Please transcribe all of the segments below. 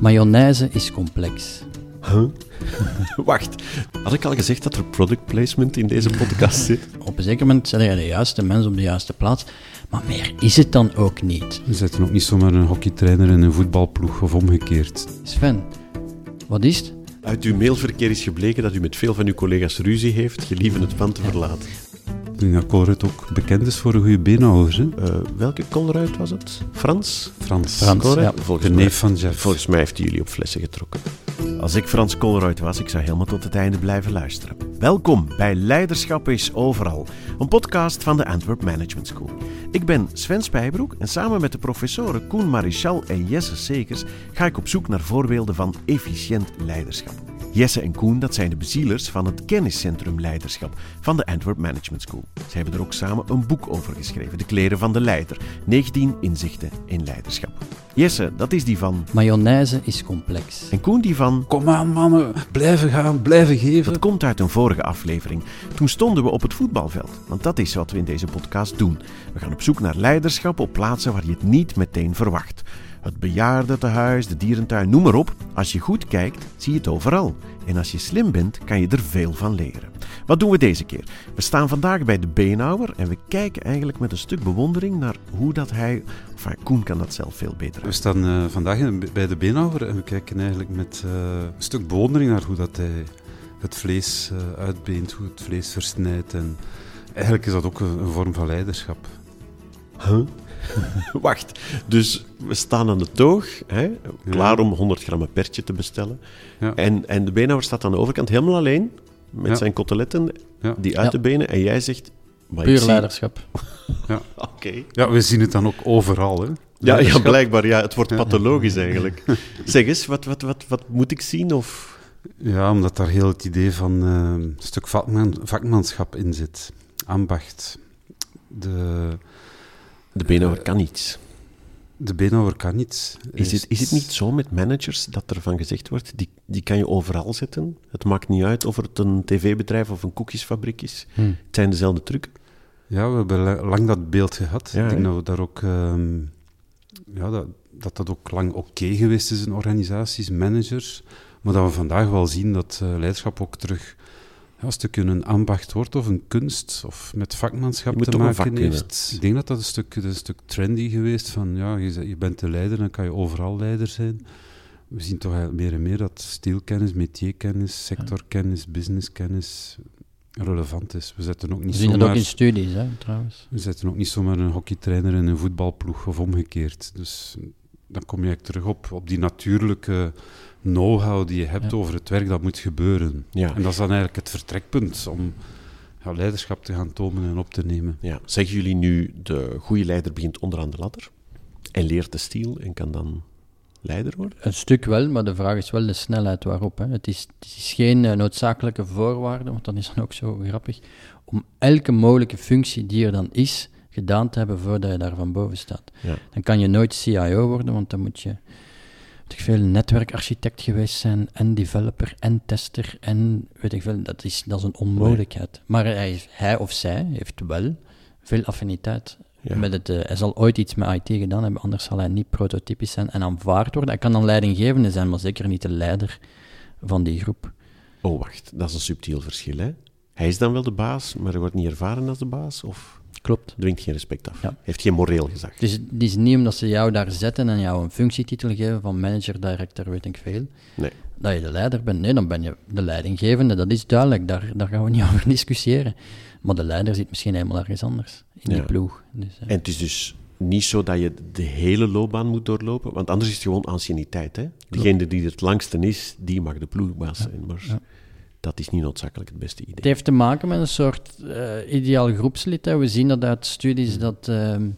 Mayonaise is complex. Huh? Wacht, had ik al gezegd dat er product placement in deze podcast zit? Op een zeker moment zijn jij de juiste mens op de juiste plaats. Maar meer is het dan ook niet. We zetten ook niet zomaar een hockeytrainer in een voetbalploeg of omgekeerd. Sven, wat is het? Uit uw mailverkeer is gebleken dat u met veel van uw collega's ruzie heeft, gelieve het pand te verlaten. Ik denk dat Colruyt ook bekend is voor een goede beenhouwer. Hè? Uh, welke Colruyt was het? Frans? Frans. Frans, Colruyt? ja. Volgens De mij- neef van Jeff. Volgens mij heeft hij jullie op flessen getrokken. Als ik Frans Colruyt was, ik zou helemaal tot het einde blijven luisteren. Welkom bij Leiderschap is Overal, een podcast van de Antwerp Management School. Ik ben Sven Spijbroek en samen met de professoren Koen Marichal en Jesse Sekers ga ik op zoek naar voorbeelden van efficiënt leiderschap. Jesse en Koen, dat zijn de bezielers van het kenniscentrum leiderschap van de Antwerp Management School. Ze hebben er ook samen een boek over geschreven, De kleren van de leider, 19 inzichten in leiderschap. Jesse, dat is die van... Mayonaise is complex. En Koen die van... Kom aan mannen, blijven gaan, blijven geven. Dat komt uit een vorige aflevering. Toen stonden we op het voetbalveld, want dat is wat we in deze podcast doen. We gaan op zoek naar leiderschap op plaatsen waar je het niet meteen verwacht. Het bejaardentehuis, de dierentuin, noem maar op. Als je goed kijkt, zie je het overal. En als je slim bent, kan je er veel van leren. Wat doen we deze keer? We staan vandaag bij de beenhouwer en we kijken eigenlijk met een stuk bewondering naar hoe dat hij... Enfin, Koen kan dat zelf veel beter We staan eh, vandaag bij de beenhouwer en we kijken eigenlijk met eh, een stuk bewondering naar hoe dat hij het vlees eh, uitbeent, hoe het vlees versnijdt. En eigenlijk is dat ook een, een vorm van leiderschap. Huh? Wacht, dus we staan aan de toog, hè, klaar om 100 gram een pertje te bestellen. Ja. En, en de beenhouwer staat aan de overkant helemaal alleen, met Ja. zijn koteletten, Ja. die uit Ja. de benen. En jij zegt... Puur leiderschap. Oké. Ja, we zien het dan ook overal. Hè? Ja, ja, blijkbaar. Ja, het wordt pathologisch eigenlijk. zeg eens, wat, wat, wat, wat moet ik zien? Of... Ja, omdat daar heel het idee van eh, een stuk vakman, vakmanschap in zit. Ambacht. De, De beenhouwer kan iets. de beenhouwer kan niet. Is het, is het niet zo met managers dat er van gezegd wordt, die, die kan je overal zetten? Het maakt niet uit of het een tv-bedrijf of een koekjesfabriek is. Hm. Het zijn dezelfde trucken. Ja, we hebben la- lang dat beeld gehad. Ja, ik denk dat we daar ook... ehm, ja, dat, dat dat ook lang oké geweest is in organisaties, managers. Maar dat we vandaag wel zien dat eh, leiderschap ook terug ja, een stukje een ambacht wordt of een kunst of met vakmanschap Je moet te maken heeft. Ik denk dat dat een stuk, dat is een stuk trendy geweest van ja, je, bent de leider, dan kan je overal leider zijn. We zien toch meer en meer dat steelkennis, métierkennis, sectorkennis, businesskennis relevant is. We zetten ook We niet zien dat zomaar... ook in studies, hè, trouwens. We zetten ook niet zomaar een hockeytrainer in een voetbalploeg of omgekeerd. Dus dan kom je eigenlijk terug op, op die natuurlijke know-how die je hebt Ja. over het werk dat moet gebeuren. Ja. En dat is dan eigenlijk het vertrekpunt om ja, leiderschap te gaan tonen en op te nemen. Ja. Zeggen jullie nu, de goede leider begint onderaan de ladder en leert de stiel en kan dan leider worden? Een stuk wel, maar de vraag is wel de snelheid waarop. Hè. Het, is, het is geen eh, noodzakelijke voorwaarde, want dat is dan ook zo grappig, om elke mogelijke functie die er dan is, gedaan te hebben voordat je daar van boven staat. Ja. Dan kan je nooit CIO worden, want dan moet je ik veel, netwerkarchitect geweest zijn, en developer, en tester, en weet ik veel. Dat is, dat is een onmogelijkheid. Maar hij, hij of zij heeft wel veel affiniteit Ja. met het, eh, hij zal ooit iets met IT gedaan hebben, anders zal hij niet prototypisch zijn en aanvaard worden. Hij kan dan leidinggevende zijn, maar zeker niet de leider van die groep. Oh, wacht, dat is een subtiel verschil, hè? Hij is dan wel de baas, maar hij wordt niet ervaren als de baas? Of Klopt. dwingt geen respect af? Ja. Heeft geen moreel gezag? Is, het is niet omdat ze jou daar zetten en jou een functietitel geven van manager, director, weet ik veel, Nee. dat je de leider bent. Nee, dan ben je de leidinggevende, dat is duidelijk, daar, daar gaan we niet over discussiëren. Maar de leider zit misschien helemaal ergens anders, in die Ja. ploeg. Dus, eh, En het is dus niet zo dat je de hele loopbaan moet doorlopen, want anders is het gewoon anciëniteit, hè? Degene die het langste is, die mag de ploegbaas zijn, maar ja. Dat is niet noodzakelijk het beste idee. Het heeft te maken met een soort eh, ideaal groepslid. Hè. We zien dat uit studies dat ehm,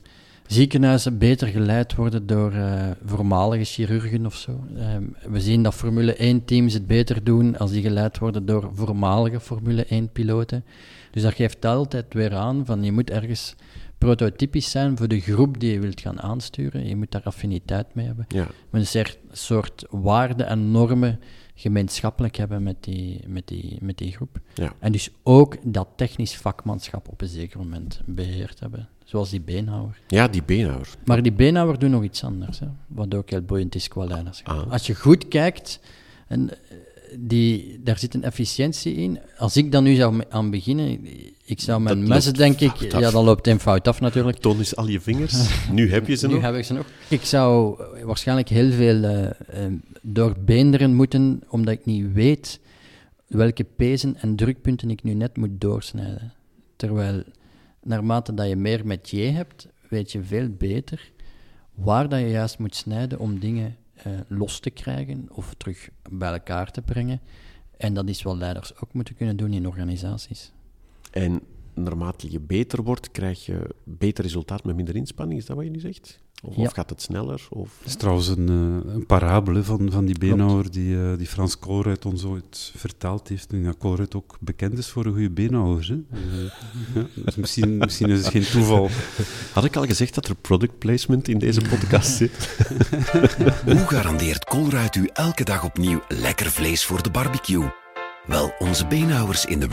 ziekenhuizen beter geleid worden door eh, voormalige chirurgen of zo. Ehm, we zien dat Formule 1-teams het beter doen als die geleid worden door voormalige Formule 1-piloten. Dus dat geeft altijd weer aan van je moet ergens prototypisch zijn voor de groep die je wilt gaan aansturen. Je moet daar affiniteit mee hebben. Ja. Een cer- soort waarden en normen gemeenschappelijk hebben met die, met die, met die groep. Ja. En dus ook dat technisch vakmanschap op een zeker moment beheerd hebben. Zoals die beenhouwer. ja, die beenhouwer. Maar die beenhouwer doet nog iets anders, hè, wat ook heel boeiend is qua leiderschap. Ah. Als je goed kijkt, en, die, daar zit een efficiëntie in. Als ik dan nu zou aan beginnen, ik zou mijn Dat messen, denk ik... af. Ja, dan loopt het fout af natuurlijk. Toon eens al je vingers. nu heb je ze Nu nog. heb ik ze nog. Ik zou eh, waarschijnlijk heel veel eh, doorbeenderen moeten, omdat ik niet weet welke pezen en drukpunten ik nu net moet doorsnijden. Terwijl, naarmate dat je meer metier hebt, weet je veel beter waar dat je juist moet snijden om dingen eh, los te krijgen of terug bij elkaar te brengen. En dat is wat leiders ook moeten kunnen doen in organisaties. En naarmate je beter wordt, krijg je beter resultaat met minder inspanning. Is dat wat je nu zegt? Of, Ja. of gaat het sneller? Of... Dat is trouwens een, eh, een parabel hè, van, van die beenhouwer die, eh, die Frans Koolruid ons ooit verteld heeft. En dat Koolruid ook bekend is voor een goede beenhouwer. Hè. Eh, ja, dus misschien, misschien is het geen toeval. Had ik al gezegd dat er product placement in deze podcast zit? Hoe garandeert Colruyt u elke dag opnieuw lekker vlees voor de barbecue? Wel, onze beenhouwers in de.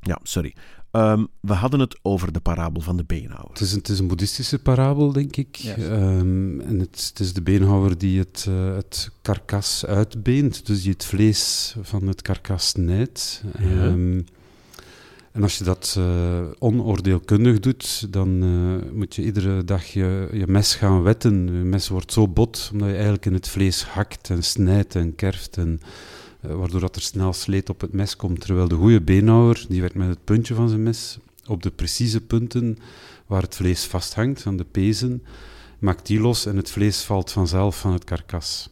Ja, sorry. Ehm, we hadden het over de parabel van de beenhouwer. Het is, een, het is een boeddhistische parabel, denk ik. Ehm, en het, het is de beenhouwer die het, eh, het karkas uitbeent, dus die het vlees van het karkas snijdt. Ja. Ehm, en als je dat eh, onoordeelkundig doet, dan eh, moet je iedere dag je, je mes gaan wetten. Je mes wordt zo bot, omdat je eigenlijk in het vlees hakt en snijdt en kerft. En, waardoor dat er snel sleet op het mes komt. Terwijl de goede beenhouwer, die werkt met het puntje van zijn mes op de precieze punten waar het vlees vasthangt, aan de pezen, maakt die los en het vlees valt vanzelf van het karkas.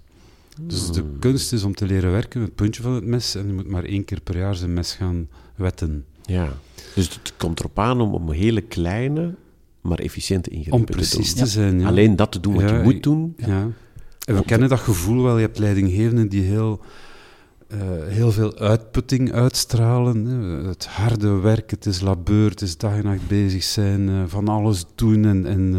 Dus de kunst is om te leren werken met het puntje van het mes en je moet maar één keer per jaar zijn mes gaan wetten. Ja. Dus het komt erop aan om, om hele kleine, maar efficiënte ingrepen Om te precies doen. te zijn. Ja. Alleen dat te doen wat Ja, je moet doen. Ja. En we Om kennen dat gevoel wel. Je hebt leidinggevenden die heel, eh, heel veel uitputting uitstralen. Hè. Het harde werk, het is labeur, het is dag en nacht bezig zijn, eh, van alles doen en, en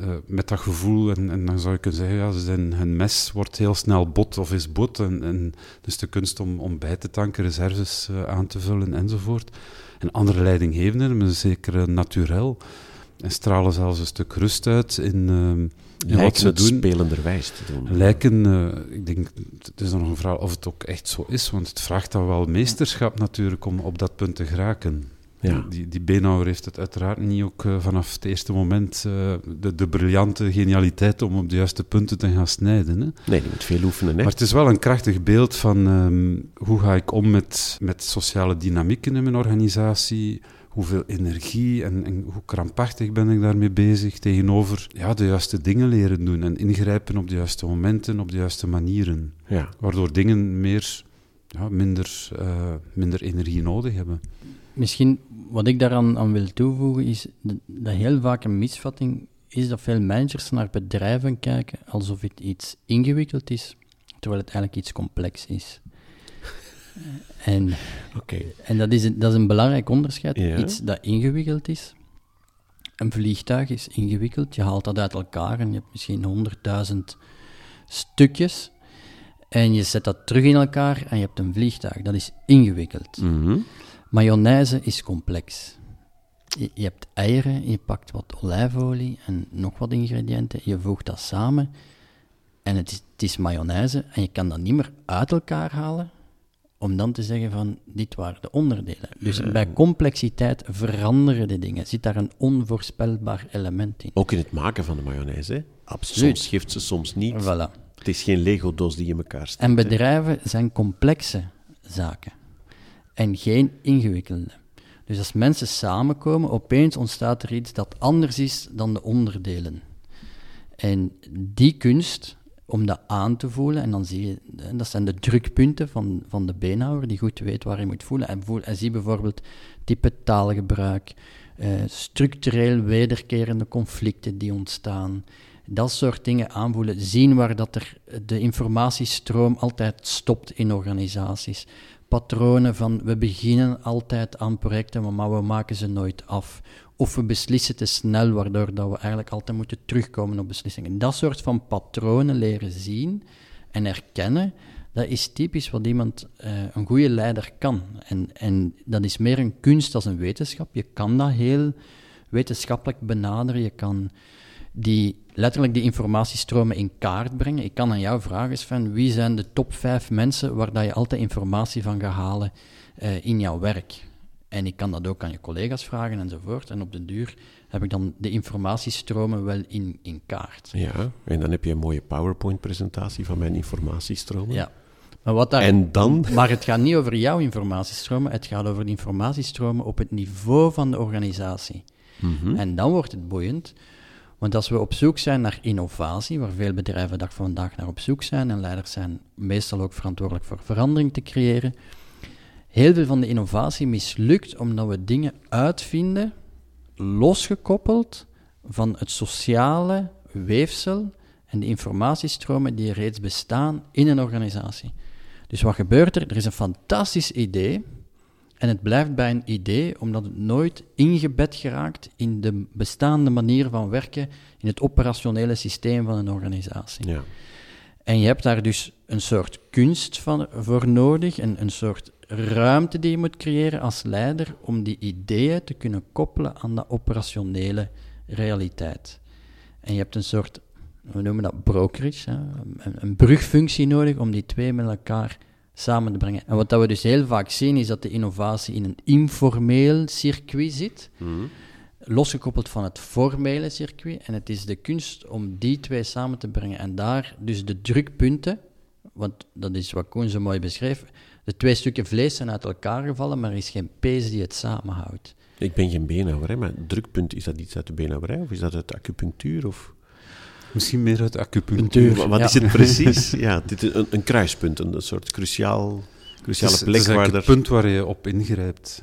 eh, met dat gevoel. En, en dan zou je kunnen zeggen, ja, zijn, hun mes wordt heel snel bot of is bot. En, dus de kunst om, om bij te tanken, reserves aan te vullen enzovoort. En andere leidinggevenden hebben een zekere naturel en stralen zelfs een stuk rust uit in... in wat Lijken ze het doen. spelenderwijs te doen. Lijken, eh, ik denk, het is nog een vraag of het ook echt zo is, want het vraagt dan wel meesterschap natuurlijk om op dat punt te geraken. Ja. Die, die beenhouwer heeft het uiteraard niet ook eh, vanaf het eerste moment eh, de, de briljante genialiteit om op de juiste punten te gaan snijden. Hè? Nee, die moet veel oefenen. Hè? Maar het is wel een krachtig beeld van ehm, hoe ga ik om met, met sociale dynamieken in mijn organisatie, hoeveel energie en, en hoe krampachtig ben ik daarmee bezig tegenover ja, de juiste dingen leren doen en ingrijpen op de juiste momenten, op de juiste manieren. Ja. Waardoor dingen meer, ja, minder, eh, minder energie nodig hebben. Misschien wat ik daaraan aan wil toevoegen is dat, dat heel vaak een misvatting is dat veel managers naar bedrijven kijken alsof het iets ingewikkeld is, terwijl het eigenlijk iets complex is. En, en dat, is een, dat is een belangrijk onderscheid. Ja. Iets dat ingewikkeld is. Een vliegtuig is ingewikkeld. Je haalt dat uit elkaar en je hebt misschien honderdduizend stukjes. En je zet dat terug in elkaar en je hebt een vliegtuig. Dat is ingewikkeld. Mhm. Mayonaise is complex. Je, je hebt eieren, je pakt wat olijfolie en nog wat ingrediënten, je voegt dat samen en het is, het is mayonaise en je kan dat niet meer uit elkaar halen om dan te zeggen van dit waren de onderdelen. Dus bij complexiteit veranderen de dingen. Zit daar een onvoorspelbaar element in? Ook in het maken van de mayonaise. Hè? Absoluut. Soms geeft ze, soms niet. Voilà. Het is geen Lego-doos die in elkaar steekt. En hè. bedrijven zijn complexe zaken en geen ingewikkelde. Dus als mensen samenkomen, opeens ontstaat er iets dat anders is dan de onderdelen. En die kunst, om dat aan te voelen, en dan zie je, en dat zijn de drukpunten van, van de beenhouwer, die goed weet waar hij moet voelen. En, voel, en zie bijvoorbeeld type taalgebruik, eh, structureel wederkerende conflicten die ontstaan, dat soort dingen aanvoelen, zien waar dat er de informatiestroom altijd stopt in organisaties. Patronen van we beginnen altijd aan projecten, maar we maken ze nooit af. Of we beslissen te snel, waardoor dat we eigenlijk altijd moeten terugkomen op beslissingen. Dat soort van patronen leren zien en herkennen, dat is typisch wat iemand, uh, een goede leider kan. En, en dat is meer een kunst als een wetenschap. Je kan dat heel wetenschappelijk benaderen. Je kan die, letterlijk die informatiestromen in kaart brengen. Ik kan aan jou vragen, Sven, wie zijn de top vijf mensen waar dat je altijd informatie van gaat halen uh, in jouw werk? En ik kan dat ook aan je collega's vragen enzovoort. En op de duur heb ik dan de informatiestromen wel in, in kaart. Ja, en dan heb je een mooie PowerPoint-presentatie van mijn informatiestromen. Ja. Maar, wat daar, en dan? maar het gaat niet over jouw informatiestromen, het gaat over de informatiestromen op het niveau van de organisatie. Mhm. En dan wordt het boeiend, want als we op zoek zijn naar innovatie, waar veel bedrijven dag van vandaag naar op zoek zijn, en leiders zijn meestal ook verantwoordelijk voor verandering te creëren, heel veel van de innovatie mislukt omdat we dingen uitvinden, losgekoppeld van het sociale weefsel en de informatiestromen die reeds bestaan in een organisatie. Dus wat gebeurt er? Er is een fantastisch idee en het blijft bij een idee omdat het nooit ingebed geraakt in de bestaande manier van werken in het operationele systeem van een organisatie. Ja. En je hebt daar dus een soort kunst van, voor nodig, een, een soort ruimte die je moet creëren als leider om die ideeën te kunnen koppelen aan de operationele realiteit. En je hebt een soort, we noemen dat brokerage, hè, een, een brugfunctie nodig om die twee met elkaar samen te brengen. En wat dat we dus heel vaak zien, is dat de innovatie in een informeel circuit zit, Mhm. losgekoppeld van het formele circuit. En het is de kunst om die twee samen te brengen. En daar dus de drukpunten, want dat is wat Koen zo mooi beschreef, de twee stukken vlees zijn uit elkaar gevallen, maar er is geen pees die het samenhoudt. Ik ben geen beenhouwer, maar drukpunt, is dat iets uit de beenhouwerij of is dat uit acupunctuur? Of... Misschien meer uit acupunctuur. Wat, wat ja. is het precies? ja, dit is een, een kruispunt, een, een soort cruciaal, cruciale Het is, plek het is waar er... het punt waar je op ingrijpt.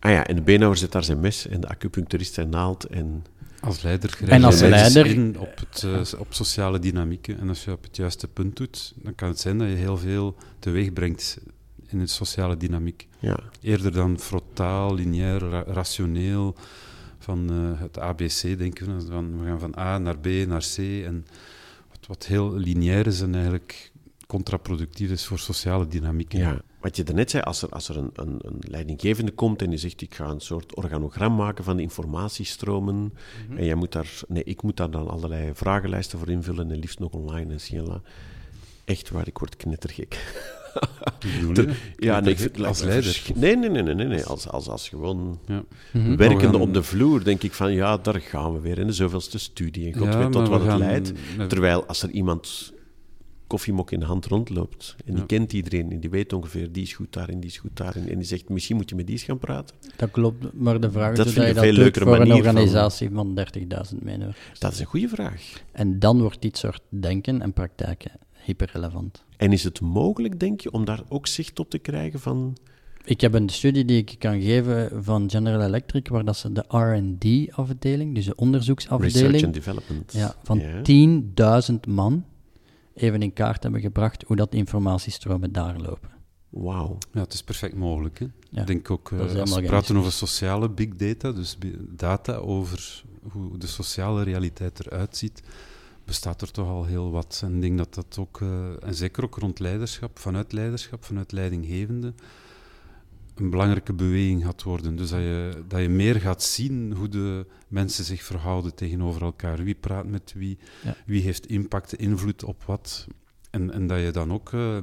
Ah ja, en de beenhouwer zet daar zijn mes en de acupuncturist zijn naald en... Als leider grijp En je als leiders leider- in op, het, eh, op sociale dynamieken. En als je op het juiste punt doet, dan kan het zijn dat je heel veel teweeg brengt in de sociale dynamiek. Ja, Eerder dan frontaal, lineair, ra- rationeel, van eh, het ABC denken we. Van, we gaan van A naar B naar C. En wat, wat heel lineair is en eigenlijk contraproductief is voor sociale dynamieken. ja. Wat je daarnet zei, als er, als er een, een, een leidinggevende komt en die zegt ik ga een soort organogram maken van de informatiestromen en jij moet daar... Nee, ik moet daar dan allerlei vragenlijsten voor invullen en liefst nog online en sila. Echt waar, ik word knettergek. Ja, nee, ik als leider. Nee, nee, nee, nee, nee. Als, als, als gewoon Ja. Mhm. werkende We gaan- op de vloer denk ik van ja, daar gaan we weer in de zoveelste studie. En god Ja, weet tot wat het leidt. Terwijl als er iemand koffiemok in de hand rondloopt en die Ja. kent iedereen en die weet ongeveer die is goed daarin, die is goed daarin en die zegt misschien moet je met die eens gaan praten. Dat klopt, maar de vraag is Dat je dat doet voor een manier van- organisatie van 30.000 medewerkers. Dat is een goede vraag. En dan wordt dit soort denken en praktijken hyperrelevant. En is het mogelijk, denk je, om daar ook zicht op te krijgen van... Ik heb een studie die ik kan geven van General Electric, waar dat ze de R&D-afdeling, dus de Research onderzoeksafdeling, and development. ja, van Ja. 10.000 man even in kaart hebben gebracht hoe dat informatiestromen daar lopen. Wauw. Ja, het is perfect mogelijk. Hè? Ja, Ik denk ook, eh, als we praten over sociale big data, dus data over hoe de sociale realiteit eruit ziet, bestaat er toch al heel wat. En ik denk dat dat ook, eh, en zeker ook rond leiderschap, vanuit leiderschap, vanuit leidinggevende, een belangrijke beweging gaat worden. Dus dat je, dat je meer gaat zien hoe de mensen zich verhouden tegenover elkaar. Wie praat met wie, Ja. wie heeft impact, invloed op wat. En, en dat je dan ook, eh, eh,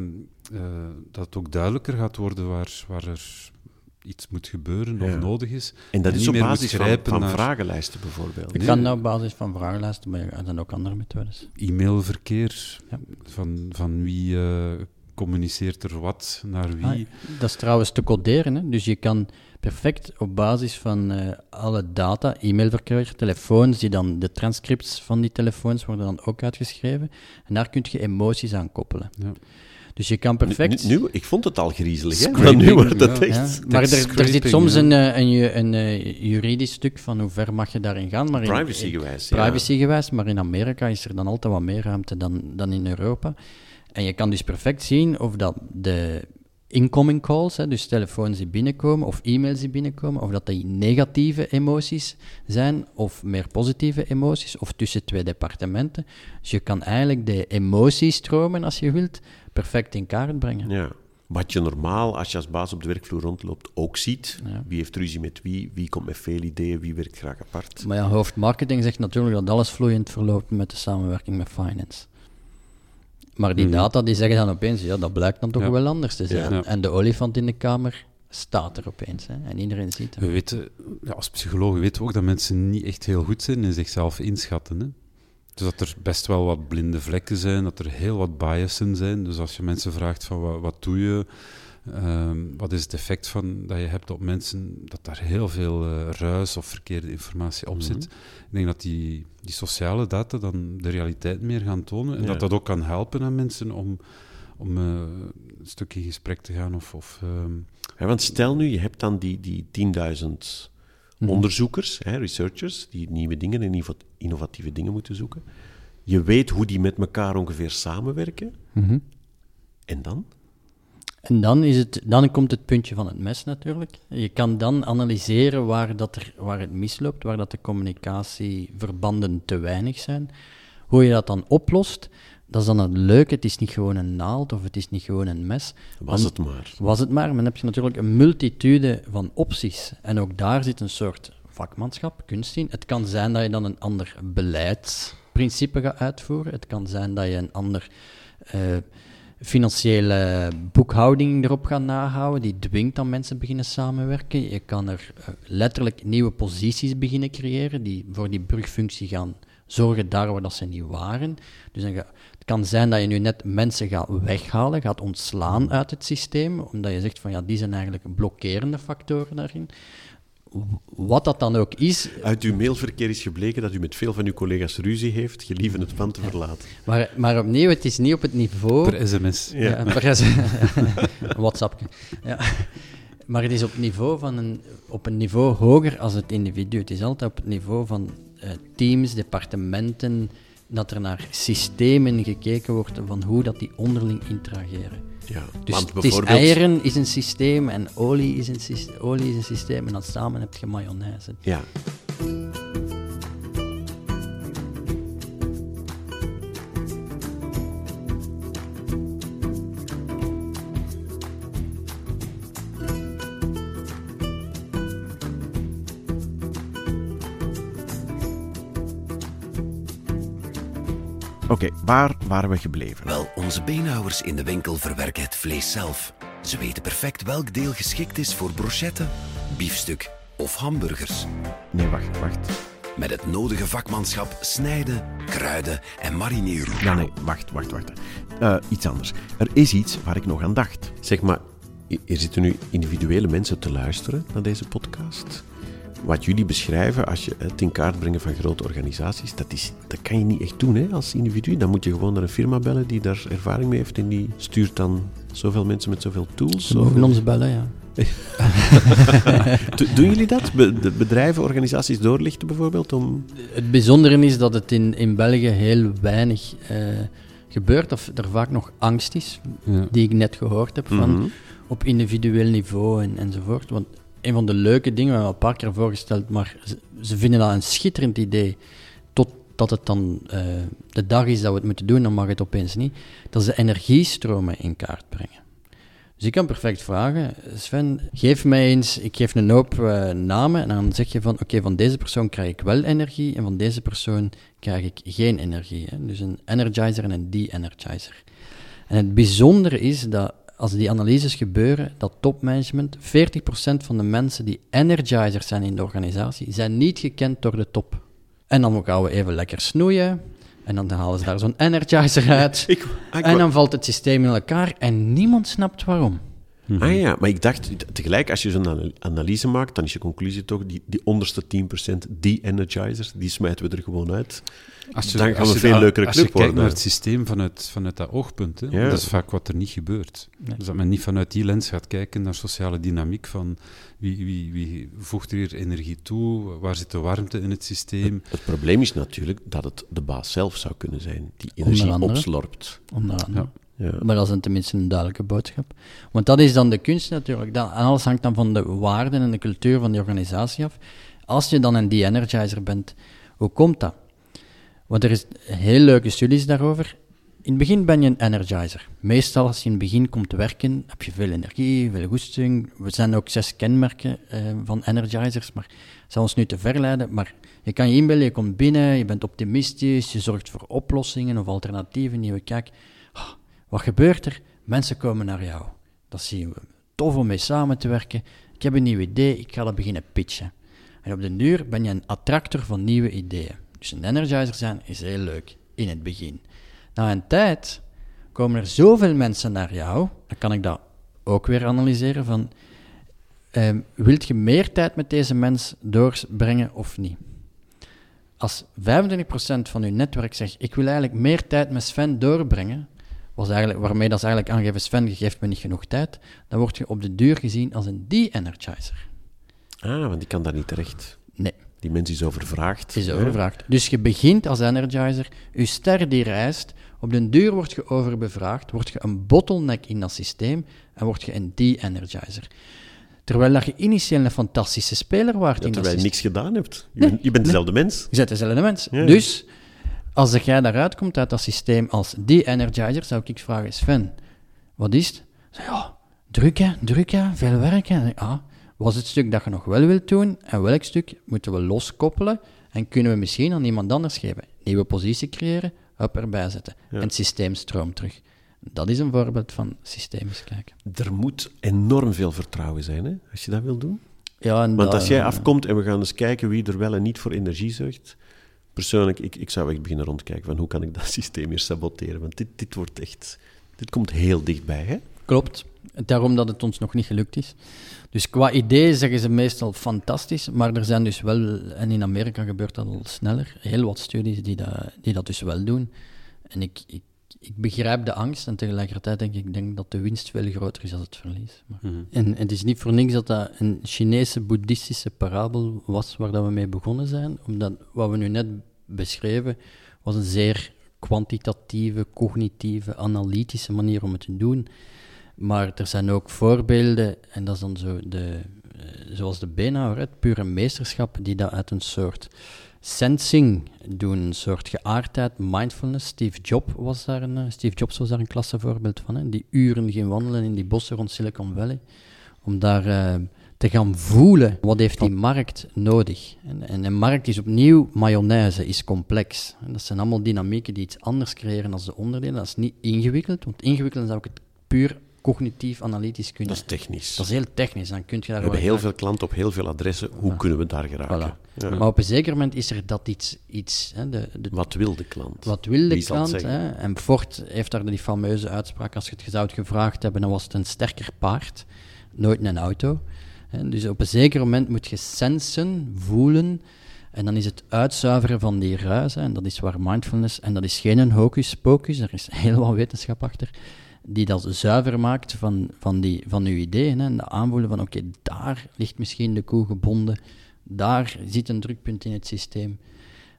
dat het ook duidelijker gaat worden waar, waar er iets moet gebeuren Ja. of nodig is. En dat En is op basis van, van naar- vragenlijsten bijvoorbeeld. Ik Nee. kan dat op basis van vragenlijsten, maar er zijn ook andere methodes. E-mailverkeer, Ja. van, van wie eh, communiceert er wat naar wie. Ah, dat is trouwens te coderen, hè? dus je kan perfect op basis van eh, alle data, e-mailverkeer, telefoons, die dan de transcripts van die telefoons worden dan ook uitgeschreven, en daar kun je emoties aan koppelen. Ja. Dus je kan perfect... Nu, nu- ik vond het al griezelig, hè? Maar nu wordt het ja. echt... Ja, maar er, er zit soms een, eh, een, een, eh, juridisch stuk van hoe ver mag je daarin gaan. Maar Privacygewijs. Privacygewijs, maar in Amerika is er dan altijd wat meer ruimte dan, dan in Europa. En je kan dus perfect zien of dat de incoming calls, hè, dus telefoons die binnenkomen of e-mails die binnenkomen, of dat die negatieve emoties zijn of meer positieve emoties, of tussen twee departementen. Dus je kan eigenlijk de emotiestromen, als je wilt, perfect in kaart brengen. Ja. Wat je normaal, als je als baas op de werkvloer rondloopt, ook ziet. Ja. Wie heeft ruzie met wie, wie komt met veel ideeën, wie werkt graag apart. Maar ja, hoofdmarketing zegt natuurlijk dat alles vloeiend verloopt met de samenwerking met finance. Maar die Mhm. data die zeggen dan opeens, ja, dat blijkt dan toch Ja. wel anders te zijn. Ja. En de olifant in de kamer staat er opeens. Hè, en iedereen ziet hem. We weten, ja, als psychologen weten we ook dat mensen niet echt heel goed zijn in zichzelf inschatten. Hè? Dus dat er best wel wat blinde vlekken zijn, dat er heel wat biasen zijn. Dus als je mensen vraagt van wat, wat doe je, Ehm, wat is het effect van, dat je hebt op mensen, dat daar heel veel eh, ruis of verkeerde informatie op zit. Ik denk dat die, die sociale data dan de realiteit meer gaan tonen en Ja. dat dat ook kan helpen aan mensen om, om eh, een stuk in gesprek te gaan of... of ehm, Ja, want stel nu, je hebt dan die, die 10.000 Mhm. onderzoekers, hè, researchers, die nieuwe dingen en innova- innovatieve dingen moeten zoeken. Je weet hoe die met elkaar ongeveer samenwerken. Mhm. En dan? En dan, is het, dan komt het puntje van het mes natuurlijk. Je kan dan analyseren waar, dat er, waar het misloopt, waar dat de communicatieverbanden te weinig zijn. Hoe je dat dan oplost, dat is dan het leuke. Het is niet gewoon een naald of het is niet gewoon een mes. Was het maar. Was het maar, maar dan heb je natuurlijk een multitude van opties. En ook daar zit een soort vakmanschap, kunst in. Het kan zijn dat je dan een ander beleidsprincipe gaat uitvoeren. Het kan zijn dat je een ander eh, financiële boekhouding erop gaat nahouden. Die dwingt dan mensen beginnen samenwerken. Je kan er eh, letterlijk nieuwe posities beginnen creëren die voor die brugfunctie gaan zorgen daar waar dat ze niet waren. Dus dan ga- het kan zijn dat je nu net mensen gaat weghalen, gaat ontslaan uit het systeem, omdat je zegt van ja, die zijn eigenlijk blokkerende factoren daarin. Wat dat dan ook is, Uit uw mailverkeer is gebleken dat u met veel van uw collega's ruzie heeft, gelieve het pand te verlaten. maar, maar opnieuw, het is niet op het niveau... per sms. Ja. Ja, per WhatsApp. Ja. Maar het is op, niveau van een, op een niveau hoger als het individu. Het is altijd op het niveau van eh, teams, departementen, dat er naar systemen gekeken wordt van hoe dat die onderling interageren. Ja, Dus want het is bijvoorbeeld... eieren is een systeem en olie is een, systeem, olie is een systeem en dan samen heb je mayonaise. Ja. Oké, waar waren we gebleven? Wel, onze beenhouwers in de winkel verwerken het vlees zelf. Ze weten perfect welk deel geschikt is voor brochetten, biefstuk of hamburgers. Nee, wacht, wacht. Met het nodige vakmanschap snijden, kruiden en marineren. Ja, nee, wacht, wacht, wacht. Eh, iets anders. Er is iets waar ik nog aan dacht. Zeg maar, hier zitten nu individuele mensen te luisteren naar deze podcast. Wat jullie beschrijven als je het in kaart brengen van grote organisaties, dat, is, dat kan je niet echt doen hè, als individu. Dan moet je gewoon naar een firma bellen die daar ervaring mee heeft en die stuurt dan zoveel mensen met zoveel tools. Ze mogen ons bellen, ja. Do- Doen jullie dat? Be- bedrijven, organisaties doorlichten bijvoorbeeld? Om... Het bijzondere is dat het in, in België heel weinig eh, gebeurt, of er vaak nog angst is, Ja. die ik net gehoord heb, van Mhm. op individueel niveau en, enzovoort. Want een van de leuke dingen, we hebben al een paar keer voorgesteld, maar ze, ze vinden dat een schitterend idee, totdat het dan eh, de dag is dat we het moeten doen, dan mag het opeens niet, dat ze energiestromen in kaart brengen. Dus ik kan perfect vragen, Sven, geef mij eens, ik geef een hoop eh, namen en dan zeg je van, oké, van deze persoon krijg ik wel energie en van deze persoon krijg ik geen energie. Hè? Dus een energizer en een de-energizer. En het bijzondere is dat als die analyses gebeuren, dat topmanagement, 40% van de mensen die energizers zijn in de organisatie, zijn niet gekend door de top. En dan gaan we even lekker snoeien, en dan halen ze daar zo'n energizer uit. Ik, ik En dan valt het systeem in elkaar en niemand snapt waarom. Ah ja, maar ik dacht tegelijk, als je zo'n ana- analyse maakt, dan is je conclusie toch, die, die onderste 10%, die energizers, die smijten we er gewoon uit. Als Dan gaan als we veel leukere Als club je kijkt worden. naar het systeem vanuit, vanuit dat oogpunt, hè, Ja. dat is vaak wat er niet gebeurt. Nee. Dus dat men niet vanuit die lens gaat kijken naar sociale dynamiek van wie, wie, wie voegt er hier energie toe, waar zit de warmte in het systeem. Het probleem is natuurlijk dat het de baas zelf zou kunnen zijn, die energie opslorpt. Onder andere. Ja. Maar dat is dan tenminste een duidelijke boodschap. Want dat is dan de kunst natuurlijk. En alles hangt dan van de waarden en de cultuur van die organisatie af. Als je dan een de-energizer bent, hoe komt dat? Want er is heel leuke studies daarover. In het begin ben je een energizer. Meestal als je in het begin komt werken, heb je veel energie, veel goesting. We zijn ook zes kenmerken eh, van energizers, maar dat zal ons nu te verleiden. Maar je kan je inbeelden, je komt binnen, je bent optimistisch, je zorgt voor oplossingen of alternatieven, nieuwe kijk. Wat gebeurt er? Mensen komen naar jou. Dat zien we. Tof om mee samen te werken. Ik heb een nieuw idee, ik ga dat beginnen pitchen. En op de duur ben je een attractor van nieuwe ideeën. Dus een energizer zijn is heel leuk in het begin. Na een tijd komen er zoveel mensen naar jou, dan kan ik dat ook weer analyseren van, eh, wilt je meer tijd met deze mens doorbrengen of niet? Als 25% van je netwerk zegt, ik wil eigenlijk meer tijd met Sven doorbrengen, was eigenlijk, waarmee dat ze eigenlijk aangeven, Sven, je geeft me niet genoeg tijd, dan word je op de duur gezien als een de-energizer. Ah, want die kan daar niet terecht. Nee. Die mens is overvraagd. is overvraagd. Dus je begint als energizer, je ster die reist, op den duur word je overbevraagd, word je een bottleneck in dat systeem en word je een de-energizer. Terwijl dat je initieel een fantastische speler waart Ja, in dat terwijl je niks gedaan hebt. Je, Nee, bent, je bent dezelfde mens. Je bent dezelfde mens. Ja. Dus, als jij daaruit komt uit dat systeem als de-energizer, zou ik vragen, Sven, wat is het? Zeg, ja, druk hè, druk hè, veel werk hè. Ah, wat is het stuk dat je nog wel wilt doen en welk stuk moeten we loskoppelen en kunnen we misschien aan iemand anders geven? Nieuwe positie creëren, up erbij zetten en het systeem stroomt terug. Dat is een voorbeeld van systemisch kijken. Er moet enorm veel vertrouwen zijn, hè, als je dat wil doen. Ja, en Want dat- als jij afkomt en we gaan eens kijken wie er wel en niet voor energie zorgt. Persoonlijk, ik, ik zou echt beginnen rondkijken van hoe kan ik dat systeem hier saboteren. Want dit, dit wordt echt... Dit komt heel dichtbij, hè? Klopt. Daarom dat het ons nog niet gelukt is. Dus qua idee zeggen ze meestal fantastisch, maar er zijn dus wel, en in Amerika gebeurt dat al sneller, heel wat studies die dat, die dat dus wel doen. En ik, ik, ik begrijp de angst en tegelijkertijd denk ik denk dat de winst veel groter is dan het verlies. Maar, en, en het is niet voor niks dat dat een Chinese boeddhistische parabel was waar dat we mee begonnen zijn, omdat wat we nu net beschreven was een zeer kwantitatieve, cognitieve, analytische manier om het te doen. Maar er zijn ook voorbeelden, en dat is dan zo de, eh, zoals de Benauer, het pure meesterschap, die dat uit een soort sensing doen, een soort geaardheid, mindfulness. Steve, Jobs was daar een, eh, Steve Jobs was daar een klassevoorbeeld van, hè, die uren ging wandelen in die bossen rond Silicon Valley, om daar eh, te gaan voelen, wat heeft die markt nodig. En, en een markt is opnieuw, mayonaise is complex. En dat zijn allemaal dynamieken die iets anders creëren dan de onderdelen. Dat is niet ingewikkeld, want ingewikkeld zou ik het puur cognitief, analytisch kunnen. Dat is technisch. Dat is heel technisch, dan kun je daar we hebben heel veel klanten op heel veel adressen. Hoe kunnen we daar geraken? Voilà. Ja. Maar op een zeker moment is er dat iets, iets hè, de, de, Wat wil de klant? wat wil de Wie klant? Hè? En Ford heeft daar die fameuze uitspraak, als je het zou gevraagd hebben, dan was het een sterker paard, nooit een auto. Hè? Dus op een zeker moment moet je sensen, voelen, en dan is het uitzuiveren van die ruis, hè, en dat is waar mindfulness, en dat is geen een hocus pocus, er is heel wat wetenschap achter, die dat zuiver maakt van, van, die, van uw ideeën, hè, en de aanvoelen van oké, daar ligt misschien de koe gebonden, daar zit een drukpunt in het systeem.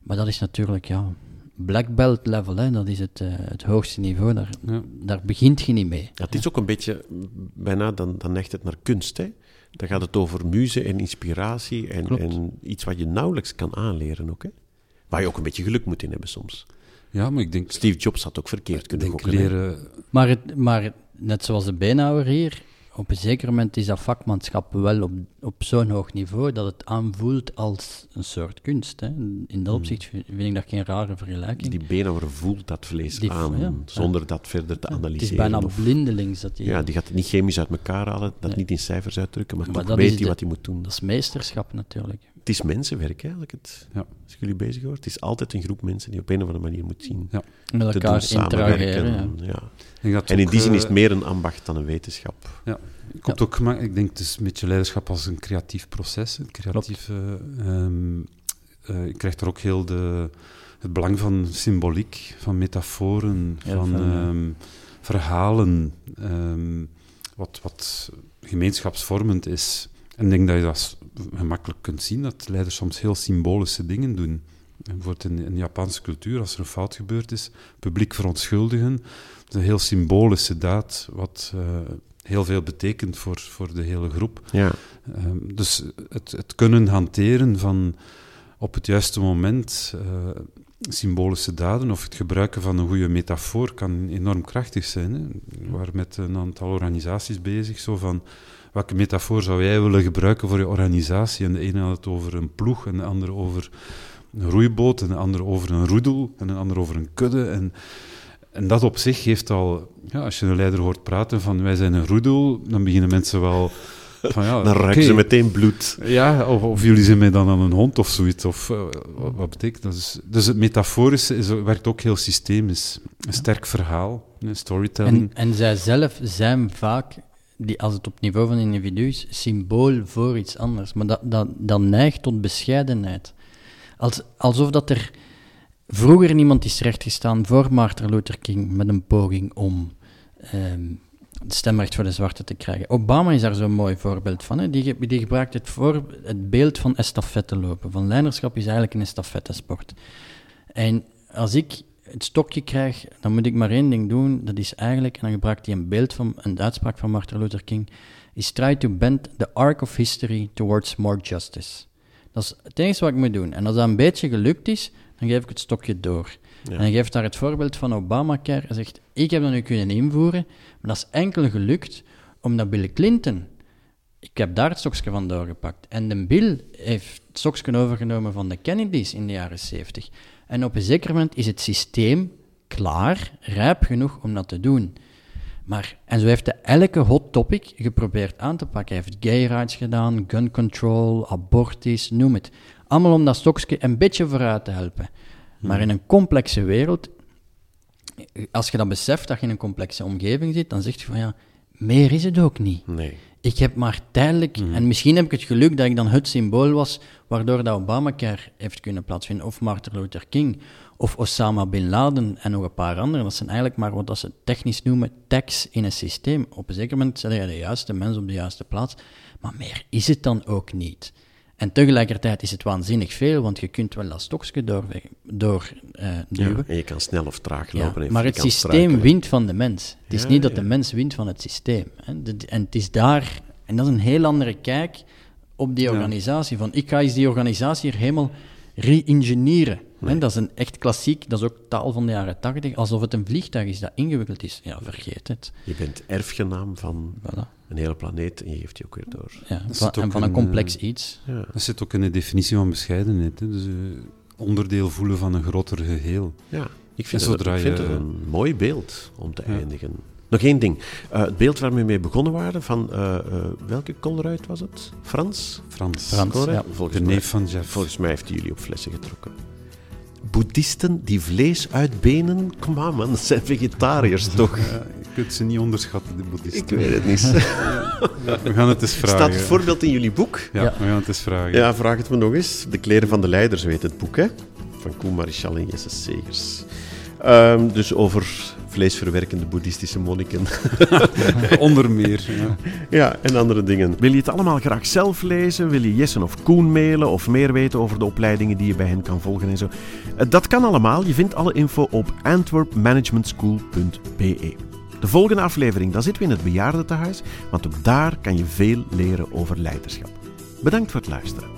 Maar dat is natuurlijk, ja, black belt level, hè, dat is het, eh, het hoogste niveau, daar, Ja. daar begint je niet mee. Ja, het is ook een beetje, bijna dan, dan neigt het naar kunst. Hè? Dan gaat het over muze en inspiratie en, en iets wat je nauwelijks kan aanleren ook. Hè? Waar je ook een beetje geluk moet in hebben soms. Ja, maar ik denk, Steve Jobs had ook verkeerd kunnen denk gokken. leren... Maar, het, maar net zoals de beenhouwer hier, op een zeker moment is dat vakmanschap wel op, op zo'n hoog niveau dat het aanvoelt als een soort kunst. Hè. In dat opzicht vind ik dat geen rare vergelijking. Die benauwer voelt dat vlees Die- aan, ja. zonder dat verder te Ja, analyseren. het is bijna of- blindelings dat hij... ja, die gaat het niet chemisch uit elkaar halen, dat Nee. niet in cijfers uitdrukken, maar, Maar toch weet hij wat hij moet doen. Dat is meesterschap natuurlijk. Het is mensenwerk eigenlijk, het, Ja. als jullie bezig hoort. Het is altijd een groep mensen die op een of andere manier moet zien. Ja. Met Te elkaar doen samenwerken. interageren. Ja. Ik En in die zin eh, is het meer een ambacht dan een wetenschap. Ja, komt ook, ik denk het is een beetje leiderschap als een creatief proces. Een creatief, eh, ehm, eh, je krijgt er ook heel de, het belang van symboliek, van metaforen, van ehm, verhalen, ehm, wat, wat gemeenschapsvormend is. En ik denk dat je dat gemakkelijk kunt zien, dat leiders soms heel symbolische dingen doen. Bijvoorbeeld in, in de Japanse cultuur, als er een fout gebeurd is, publiek verontschuldigen. Dat is een heel symbolische daad, wat uh, heel veel betekent voor, voor de hele groep. Ja. Um, dus het, het kunnen hanteren van op het juiste moment uh, symbolische daden of het gebruiken van een goede metafoor kan enorm krachtig zijn. Hè. We waren met een aantal organisaties bezig, zo van welke metafoor zou jij willen gebruiken voor je organisatie? En de ene had het over een ploeg, en de andere over een roeiboot, en de andere over een roedel, en de andere over een kudde. En, en dat op zich geeft al, ja, als je een leider hoort praten van wij zijn een roedel, dan beginnen mensen wel van, ja, dan ruiken okay. ze meteen bloed. Ja, of, of, jullie zijn mij dan aan een hond of zoiets. Of, uh, wat, wat, betekent dat? Dus, dus het metaforische is, werkt ook heel systemisch. Een sterk verhaal, een storytelling. En, en zij zelf zijn vaak, die, als het op niveau van individu is, symbool voor iets anders. Maar dat, dat, neigt tot bescheidenheid. Als, alsof dat er vroeger niemand is rechtgestaan voor Martin Luther King met een poging om... Um, het stemrecht voor de zwarte te krijgen. Obama is daar zo'n mooi voorbeeld van. Hè. Die, die gebruikt het, voor, het beeld van estafette lopen. Van leiderschap is eigenlijk een estafettesport. En als ik het stokje krijg, dan moet ik maar één ding doen. Dat is eigenlijk, en dan gebruikt hij een beeld van een uitspraak van Martin Luther King, is try to bend the arc of history towards more justice. Dat is het enige wat ik moet doen. En als dat een beetje gelukt is, dan geef ik het stokje door. Ja. En hij geeft daar het voorbeeld van Obamacare. Hij zegt, ik heb dat nu kunnen invoeren, maar dat is enkel gelukt omdat Bill Clinton... Ik heb daar het stokje van doorgepakt. En de Bill heeft het stokje overgenomen van de Kennedys in de jaren 70. En op een zeker moment is het systeem klaar, rijp genoeg om dat te doen. Maar, en zo heeft hij elke hot topic geprobeerd aan te pakken. Hij heeft gay rights gedaan, gun control, abortus, noem het. Allemaal om dat stokje een beetje vooruit te helpen. Maar in een complexe wereld, als je dan beseft dat je in een complexe omgeving zit, dan zeg je van ja, meer is het ook niet. Nee. Ik heb maar tijdelijk, Mhm. en misschien heb ik het geluk dat ik dan het symbool was waardoor dat Obamacare heeft kunnen plaatsvinden, of Martin Luther King, of Osama Bin Laden en nog een paar anderen. Dat zijn eigenlijk maar wat ze technisch noemen tags in een systeem. Op een zeker moment zet je de juiste mens op de juiste plaats, maar meer is het dan ook niet. En tegelijkertijd is het waanzinnig veel, want je kunt wel dat stokje door, door uh, duwen. Ja, en je kan snel of traag lopen. Ja, maar het systeem struikelen. wint van de mens. Het is Ja, niet dat de mens wint van het systeem. Hè. De- en het is daar, en dat is een heel andere kijk op die organisatie. Van ik ga eens die organisatie hier helemaal re-engineeren. Hè, Dat is een echt klassiek, dat is ook taal van de jaren tachtig, alsof het een vliegtuig is dat ingewikkeld is. Ja, vergeet het. Je bent erfgenaam van Voilà. een hele planeet en je geeft die ook weer door. Ja, van, en van een complex eh, iets. Ja. Dat zit ook in de definitie van bescheidenheid. Hè. Dus eh, onderdeel voelen van een groter geheel. Ja, ik vind, het, zodra ik vind je- het een mooi beeld om te Ja. eindigen. Nog één ding. Eh, het beeld waar we mee begonnen waren, van eh, eh, welke Colruyt was het? Frans? Frans. Frans, Colruyt? ja. Volgens, De mij, neef van Jeff. volgens mij heeft hij jullie op flessen getrokken. Boeddhisten die vlees uit benen? Kom aan man, dat zijn vegetariërs toch? Ja, je kunt ze niet onderschatten, de boeddhisten. Ik weet het niet. We gaan het eens vragen. Staat het voorbeeld in jullie boek? Ja, Ja. we gaan het eens vragen. Ja, vraag het me nog eens. De kleren van de leiders weet het boek, hè? Van Koen Marichal en Jesse Segers. Ehm, dus over vleesverwerkende boeddhistische monniken. Onder meer. Ja. ja, en andere dingen. Wil je het allemaal graag zelf lezen? Wil je Jessen of Koen mailen? Of meer weten over de opleidingen die je bij hen kan volgen en zo? Eh, Dat kan allemaal. Je vindt alle info op antwerpmanagementschool.be. De volgende aflevering, dan zitten we in het bejaardentehuis, want ook daar kan je veel leren over leiderschap. Bedankt voor het luisteren.